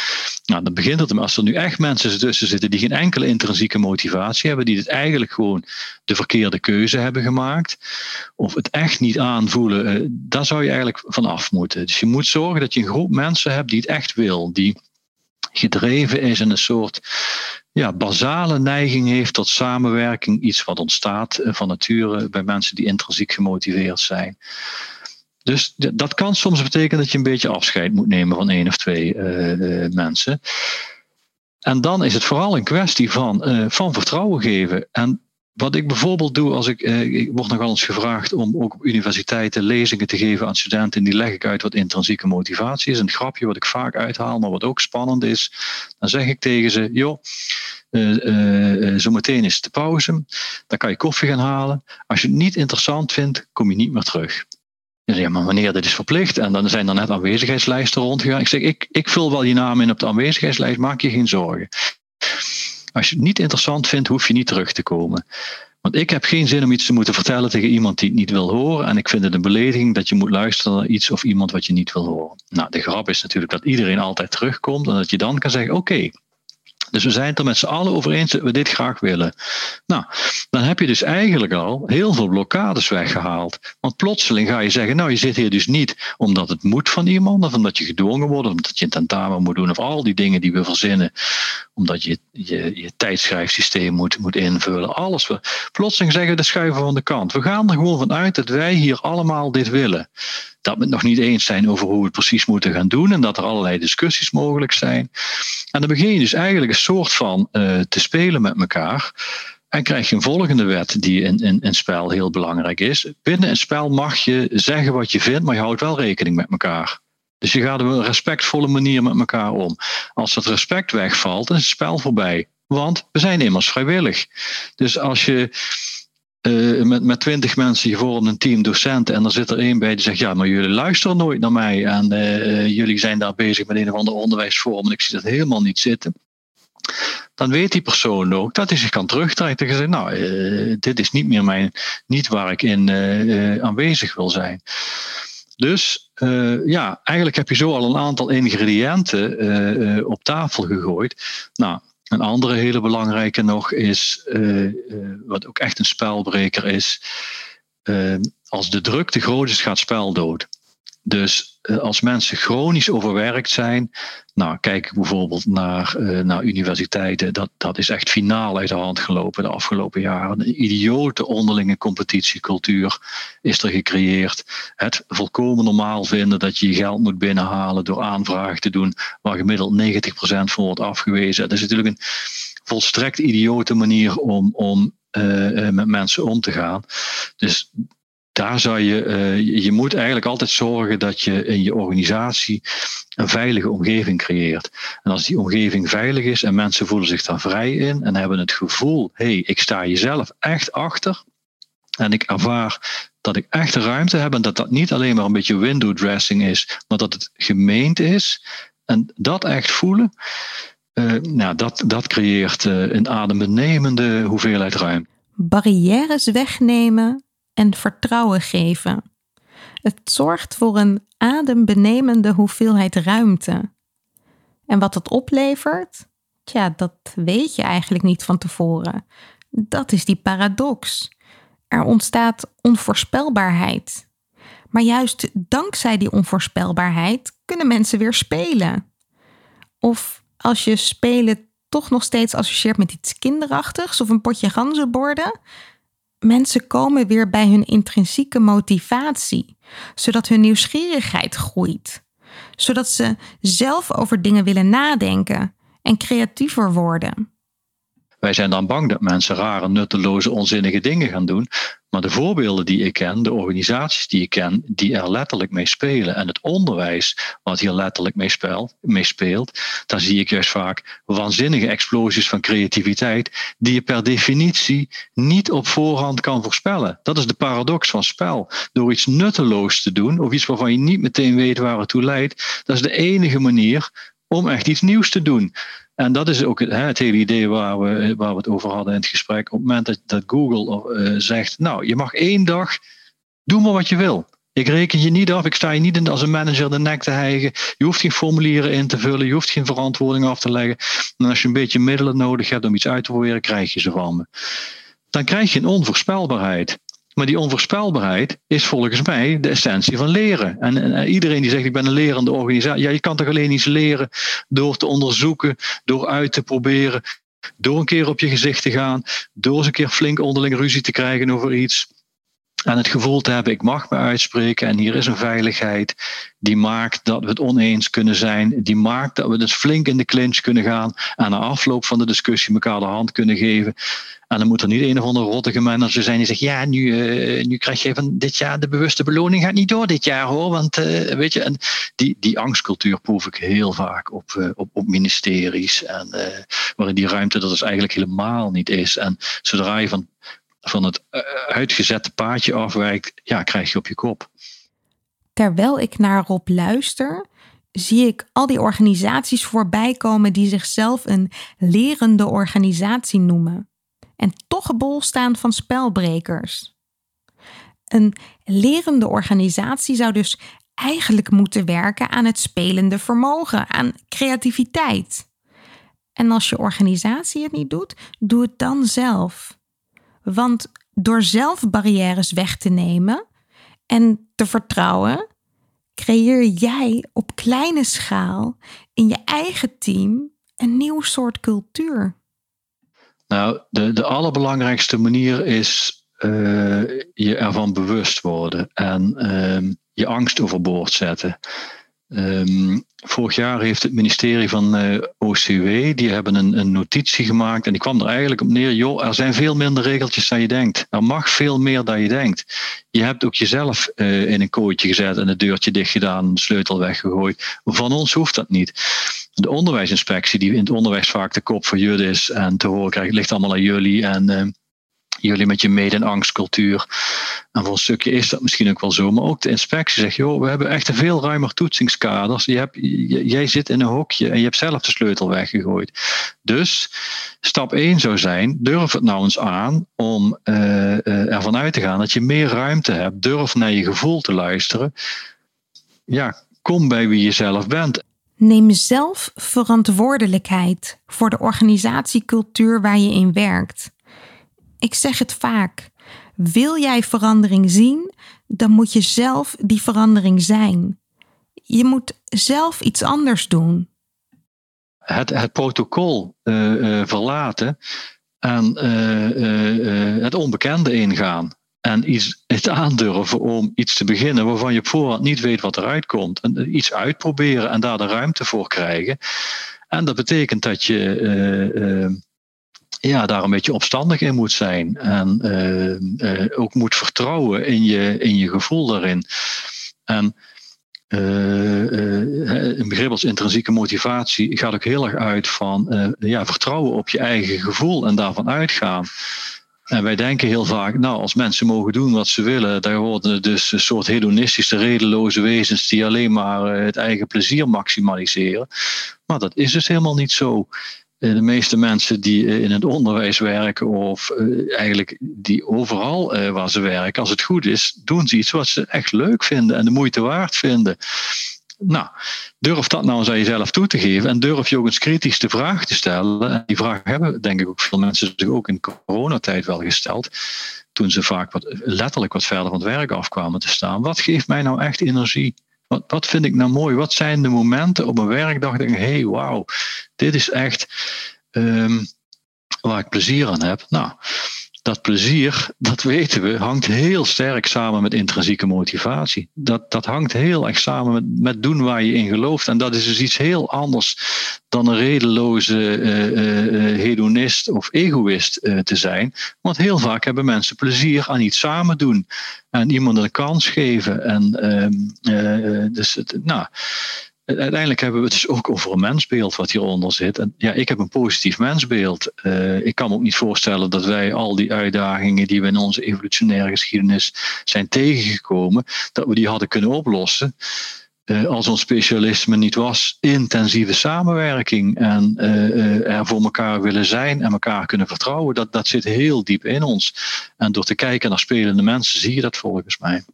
Nou, dan begint het. Als er nu echt mensen tussen zitten die geen enkele intrinsieke motivatie hebben. Die het eigenlijk gewoon de verkeerde keuze hebben gemaakt. Of het echt niet aanvoelen. Eh, daar zou je eigenlijk van af moeten. Dus je moet zorgen dat je een groep mensen hebt die het echt wil. Die gedreven is in een soort ja, basale neiging heeft tot samenwerking. Iets wat ontstaat eh, van nature bij mensen die intrinsiek gemotiveerd zijn. Dus dat kan soms betekenen dat je een beetje afscheid moet nemen van één of twee uh, mensen. En dan is het vooral een kwestie van, uh, van vertrouwen geven. En wat ik bijvoorbeeld doe als ik, eh, ik word nogal eens gevraagd om ook op universiteiten lezingen te geven aan studenten. Die leg ik uit wat intrinsieke motivatie is. Een grapje wat ik vaak uithaal, maar wat ook spannend is. Dan zeg ik tegen ze, joh, zometeen is de pauze. Dan kan je koffie gaan halen. Als je het niet interessant vindt, kom je niet meer terug. Ja, maar wanneer dit is verplicht en dan zijn er net aanwezigheidslijsten rondgegaan. Ik zeg, ik, ik vul wel je naam in op de aanwezigheidslijst, maak je geen zorgen. Als je het niet interessant vindt, hoef je niet terug te komen. Want ik heb geen zin om iets te moeten vertellen tegen iemand die het niet wil horen. En ik vind het een belediging dat je moet luisteren naar iets of iemand wat je niet wil horen. Nou, de grap is natuurlijk dat iedereen altijd terugkomt en dat je dan kan zeggen: Oké, dus we zijn het er met z'n allen over eens dat we dit graag willen. Nou, dan heb je dus eigenlijk al heel veel blokkades weggehaald. Want plotseling ga je zeggen, nou je zit hier dus niet omdat het moet van iemand, of omdat je gedwongen wordt, of omdat je een tentamen moet doen, of al die dingen die we verzinnen, omdat je je, je tijdschrijfsysteem moet, moet invullen. Alles. We, plotseling zeggen we de schuiven van de kant. We gaan er gewoon vanuit dat wij hier allemaal dit willen dat we het nog niet eens zijn over hoe we het precies moeten gaan doen en dat er allerlei discussies mogelijk zijn. En dan begin je dus eigenlijk een soort van uh, te spelen met elkaar. En krijg je een volgende wet die in, in, in spel heel belangrijk is. Binnen een spel mag je zeggen wat je vindt, maar je houdt wel rekening met elkaar. Dus je gaat op een respectvolle manier met elkaar om. Als dat respect wegvalt, dan is het spel voorbij. Want we zijn immers vrijwillig. Dus als je uh, met, met twintig mensen, je vormt een team docenten en er zit er één bij die zegt, ja, maar jullie luisteren nooit naar mij en uh, jullie zijn daar bezig met een of andere onderwijsvorm en ik zie dat helemaal niet zitten. Dan weet die persoon ook dat hij zich kan terugtrekken en zeggen, nou, uh, dit is niet meer mijn, niet waar ik in aanwezig wil zijn. Dus ja, eigenlijk heb je zo al een aantal ingrediënten op tafel gegooid. Nou, een andere hele belangrijke nog is, uh, uh, wat ook echt een spelbreker is, uh, als de druk te groot is, gaat spel dood. Dus eh, als mensen chronisch overwerkt zijn, nou kijk bijvoorbeeld naar, uh, naar universiteiten, dat, dat is echt finaal uit de hand gelopen de afgelopen jaren. Een idiote onderlinge competitiecultuur is er gecreëerd. Het volkomen normaal vinden dat je je geld moet binnenhalen door aanvragen te doen waar gemiddeld 90% van wordt afgewezen. Dat is natuurlijk een volstrekt idiote manier om, om uh, met mensen om te gaan. Dus daar zou je, uh, je moet eigenlijk altijd zorgen dat je in je organisatie een veilige omgeving creëert. En als die omgeving veilig is en mensen voelen zich daar vrij in en hebben het gevoel, hé, hey, ik sta jezelf echt achter en ik ervaar dat ik echt ruimte heb en dat dat niet alleen maar een beetje window dressing is, maar dat het gemeend is en dat echt voelen, uh, nou, dat, dat creëert uh, een adembenemende hoeveelheid ruimte. Barrières wegnemen en vertrouwen geven. Het zorgt voor een adembenemende hoeveelheid ruimte. En wat dat oplevert? Tja, dat weet je eigenlijk niet van tevoren. Dat is die paradox. Er ontstaat onvoorspelbaarheid. Maar juist dankzij die onvoorspelbaarheid kunnen mensen weer spelen. Of als je spelen toch nog steeds associeert met iets kinderachtigs of een potje ganzenborden, mensen komen weer bij hun intrinsieke motivatie, zodat hun nieuwsgierigheid groeit, zodat ze zelf over dingen willen nadenken en creatiever worden. Wij zijn dan bang dat mensen rare, nutteloze, onzinnige dingen gaan doen. Maar de voorbeelden die ik ken, de organisaties die ik ken, die er letterlijk mee spelen en het onderwijs wat hier letterlijk mee, speel, mee speelt, daar zie ik juist vaak waanzinnige explosies van creativiteit die je per definitie niet op voorhand kan voorspellen. Dat is de paradox van spel. Door iets nutteloos te doen of iets waarvan je niet meteen weet waar het toe leidt, dat is de enige manier om echt iets nieuws te doen. En dat is ook het, het, hele idee waar we, waar we het over hadden in het gesprek. Op het moment dat, dat Google uh, zegt, nou, je mag één dag, doe maar wat je wil. Ik reken je niet af, ik sta je niet als een manager de nek te hijgen. Je hoeft geen formulieren in te vullen, je hoeft geen verantwoording af te leggen. En als je een beetje middelen nodig hebt om iets uit te proberen, krijg je ze van me. Dan krijg je een onvoorspelbaarheid. Maar die onvoorspelbaarheid is volgens mij de essentie van leren. En, iedereen die zegt ik ben een lerende organisatie. Ja, je kan toch alleen iets leren door te onderzoeken, door uit te proberen, door een keer op je gezicht te gaan, door eens een keer flink onderling ruzie te krijgen over iets. En het gevoel te hebben, ik mag me uitspreken en hier is een veiligheid die maakt dat we het oneens kunnen zijn. Die maakt dat we dus flink in de clinch kunnen gaan en na afloop van de discussie elkaar de hand kunnen geven. En dan moet er niet een of andere rottige manager zijn die zegt, ja, nu, uh, nu krijg je van dit jaar de bewuste beloning gaat niet door dit jaar hoor. Want uh, weet je, en die, die angstcultuur proef ik heel vaak op, uh, op, op ministeries. En waarin die ruimte er dus eigenlijk helemaal niet is. En zodra je van van het eh, uitgezette paadje afwijkt, ja, krijg je op je kop. Terwijl ik naar Rob luister, zie ik al die organisaties voorbij komen die zichzelf een lerende organisatie noemen. En toch bol staan van spelbrekers. Een lerende organisatie zou dus eigenlijk moeten werken aan het spelende vermogen, aan creativiteit. En als je organisatie het niet doet, doe het dan zelf. Want door zelf barrières weg te nemen en te vertrouwen, creëer jij op kleine schaal in je eigen team een nieuw soort cultuur. Nou, de, de allerbelangrijkste manier is uh, je ervan bewust worden en uh, je angst overboord zetten. Um, vorig jaar heeft het ministerie van eh, OCW, die hebben een, een, notitie gemaakt en die kwam er eigenlijk op neer, joh, er zijn veel minder regeltjes dan je denkt. Er mag veel meer dan je denkt. Je hebt ook jezelf uh, in een kooitje gezet en het deurtje dicht gedaan, de sleutel weggegooid. Van ons hoeft dat niet. De onderwijsinspectie, die in het onderwijs vaak de kop voor jullie is en te horen krijgt, ligt allemaal aan jullie en... Uh, jullie met je mede- en angstcultuur. En voor een stukje is dat misschien ook wel zo. Maar ook de inspectie zegt, joh, we hebben echt veel ruimer toetsingskaders. Je hebt, jij zit in een hokje en je hebt zelf de sleutel weggegooid. Dus stap 1 zou zijn, durf het nou eens aan om uh, ervan uit te gaan dat je meer ruimte hebt. Durf naar je gevoel te luisteren. Ja, kom bij wie je zelf bent. Neem zelf verantwoordelijkheid voor de organisatiecultuur waar je in werkt. Ik zeg het vaak. Wil jij verandering zien, dan moet je zelf die verandering zijn. Je moet zelf iets anders doen. Het, het protocol uh, uh, verlaten en uh, het onbekende ingaan. En iets het aandurven om iets te beginnen waarvan je op voorhand niet weet wat eruit komt. En iets uitproberen en daar de ruimte voor krijgen. En dat betekent dat je ja, daar een beetje opstandig in moet zijn. En uh, uh, ook moet vertrouwen in je, in je gevoel daarin. En uh, een begrip als intrinsieke motivatie gaat ook heel erg uit van ja, vertrouwen op je eigen gevoel en daarvan uitgaan. En wij denken heel vaak, nou, als mensen mogen doen wat ze willen, dan worden dus een soort hedonistische, redeloze wezens die alleen maar het eigen plezier maximaliseren. Maar dat is dus helemaal niet zo. Eh, de meeste mensen die eh, in het onderwijs werken of eh, eigenlijk die overal waar ze werken, als het goed is, doen ze iets wat ze echt leuk vinden en de moeite waard vinden. Nou, durf dat nou eens aan jezelf toe te geven en durf je ook eens kritisch de vraag te stellen. En die vraag hebben denk ik ook veel mensen zich ook in coronatijd wel gesteld. Toen ze vaak wat, letterlijk wat verder van het werk afkwamen te staan. Wat geeft mij nou echt energie? Wat, vind ik nou mooi? Wat zijn de momenten op een werkdag dat ik denk, hé, hey, wauw, dit is echt um, waar ik plezier aan heb. Nou, dat plezier, dat weten we, hangt heel sterk samen met intrinsieke motivatie. Dat, dat hangt heel erg samen met, met doen waar je in gelooft. En dat is dus iets heel anders dan een redeloze uh, uh, hedonist of egoïst te zijn. Want heel vaak hebben mensen plezier aan iets samen doen. En iemand een kans geven. En ehm, dus, het, nou, uiteindelijk hebben we het dus ook over een mensbeeld wat hieronder zit. En ja, ik heb een positief mensbeeld. Uh, ik kan me ook niet voorstellen dat wij al die uitdagingen die we in onze evolutionaire geschiedenis zijn tegengekomen, dat we die hadden kunnen oplossen. Uh, als ons specialisme niet was, intensieve samenwerking en uh, er voor elkaar willen zijn en elkaar kunnen vertrouwen, dat, dat zit heel diep in ons. En door te kijken naar spelende mensen zie je dat volgens mij.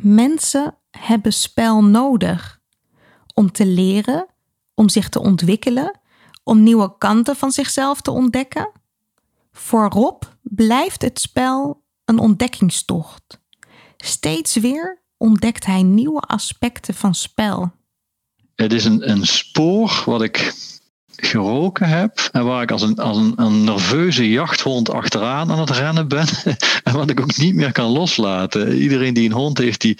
Mensen hebben spel nodig om te leren, om zich te ontwikkelen, om nieuwe kanten van zichzelf te ontdekken? Voor Rob blijft het spel een ontdekkingstocht. Steeds weer ontdekt hij nieuwe aspecten van spel. Het is een, een spoor wat ik geroken heb en waar ik als een, als een, een nerveuze jachthond achteraan aan het rennen ben en wat ik ook niet meer kan loslaten. Iedereen die een hond heeft die,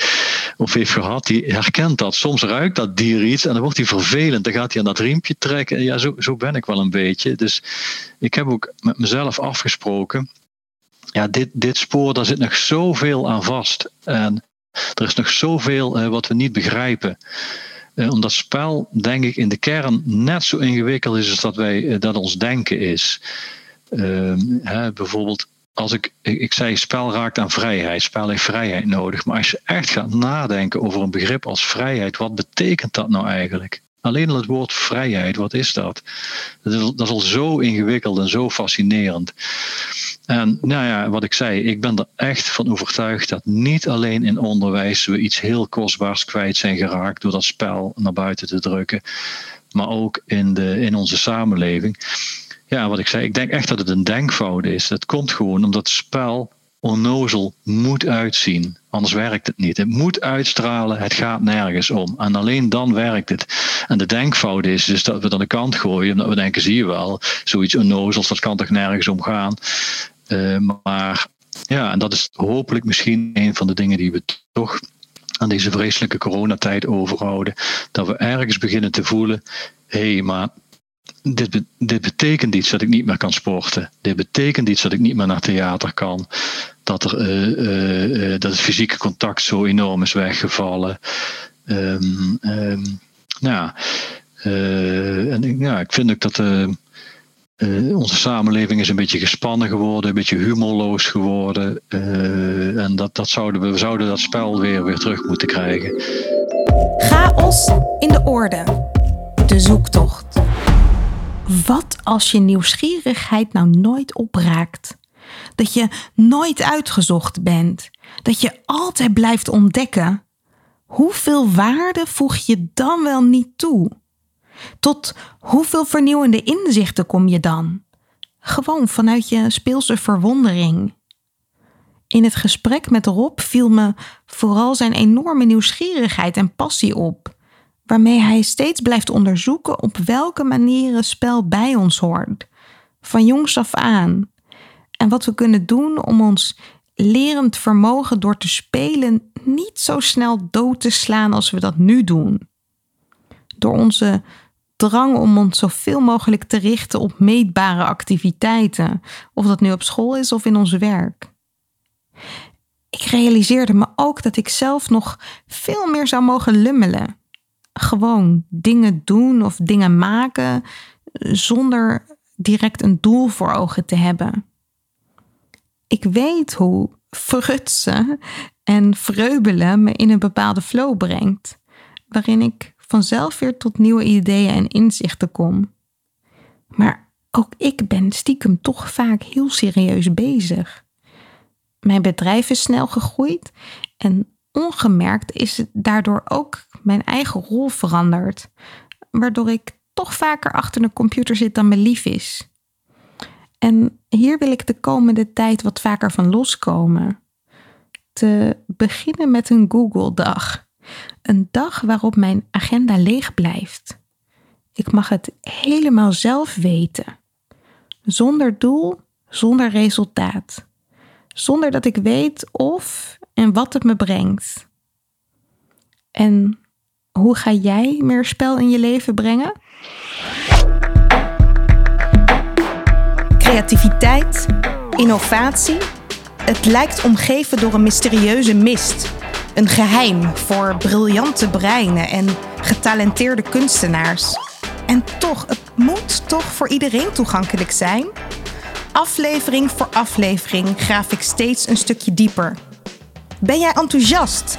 of heeft gehad, die herkent dat. Soms ruikt dat dier iets en dan wordt hij vervelend. Dan gaat hij aan dat riempje trekken. En ja, zo, zo ben ik wel een beetje. Dus ik heb ook met mezelf afgesproken. Ja, dit, dit spoor, daar zit nog zoveel aan vast. En er is nog zoveel uh, wat we niet begrijpen. Uh, omdat spel, denk ik, in de kern net zo ingewikkeld is als dat, wij, uh, dat ons denken is. Uh, hè, bijvoorbeeld, als ik, ik, ik, zei, spel raakt aan vrijheid. Spel heeft vrijheid nodig. Maar als je echt gaat nadenken over een begrip als vrijheid, wat betekent dat nou eigenlijk? Alleen al het woord vrijheid, wat is dat? Dat is, dat is al zo ingewikkeld en zo fascinerend. En nou ja, wat ik zei, ik ben er echt van overtuigd dat niet alleen in onderwijs we iets heel kostbaars kwijt zijn geraakt door dat spel naar buiten te drukken, maar ook in, de, in onze samenleving. Ja, wat ik zei, ik denk echt dat het een denkfout is. Dat komt gewoon omdat spel onnozel moet uitzien. Anders werkt het niet. Het moet uitstralen, het gaat nergens om. En alleen dan werkt het. En de denkfout is dus dat we het aan de kant gooien, omdat we denken, zie je wel, zoiets onnozels, dat kan toch nergens om gaan. Uh, maar ja, en dat is hopelijk misschien een van de dingen die we toch aan deze vreselijke coronatijd overhouden. Dat we ergens beginnen te voelen, hé, hey, maar dit, betekent iets dat ik niet meer kan sporten. Dit betekent iets dat ik niet meer naar theater kan. Dat, er, uh, uh, dat het fysieke contact zo enorm is weggevallen. Um, um, nou, en ja, ik vind ook dat onze samenleving is een beetje gespannen geworden, een beetje humorloos geworden. en dat, dat zouden we, we zouden dat spel weer, weer terug moeten krijgen. Chaos in de orde. De zoektocht. Wat als je nieuwsgierigheid nou nooit opraakt? Dat je nooit uitgezocht bent. Dat je altijd blijft ontdekken. Hoeveel waarde voeg je dan wel niet toe? Tot hoeveel vernieuwende inzichten kom je dan? Gewoon vanuit je speelse verwondering. In het gesprek met Rob viel me vooral zijn enorme nieuwsgierigheid en passie op, waarmee hij steeds blijft onderzoeken op welke manieren spel bij ons hoort, van jongs af aan, en wat we kunnen doen om ons lerend vermogen door te spelen niet zo snel dood te slaan als we dat nu doen. Door onze drang om ons zoveel mogelijk te richten op meetbare activiteiten, of dat nu op school is of in ons werk. Ik realiseerde me ook dat ik zelf nog veel meer zou mogen lummelen. Gewoon dingen doen of dingen maken zonder direct een doel voor ogen te hebben. Ik weet hoe frutsen en vreubelen me in een bepaalde flow brengt, waarin ik vanzelf weer tot nieuwe ideeën en inzichten kom. Maar ook ik ben stiekem toch vaak heel serieus bezig. Mijn bedrijf is snel gegroeid en ongemerkt is daardoor ook mijn eigen rol veranderd, waardoor ik toch vaker achter een computer zit dan me lief is. En hier wil ik de komende tijd wat vaker van loskomen. Te beginnen met een Google-dag. Een dag waarop mijn agenda leeg blijft. Ik mag het helemaal zelf weten. Zonder doel, zonder resultaat. Zonder dat ik weet of en wat het me brengt. En hoe ga jij meer spel in je leven brengen? Creativiteit, innovatie. Het lijkt omgeven door een mysterieuze mist. Een geheim voor briljante breinen en getalenteerde kunstenaars. En toch, het moet toch voor iedereen toegankelijk zijn? Aflevering voor aflevering graaf ik steeds een stukje dieper. Ben jij enthousiast?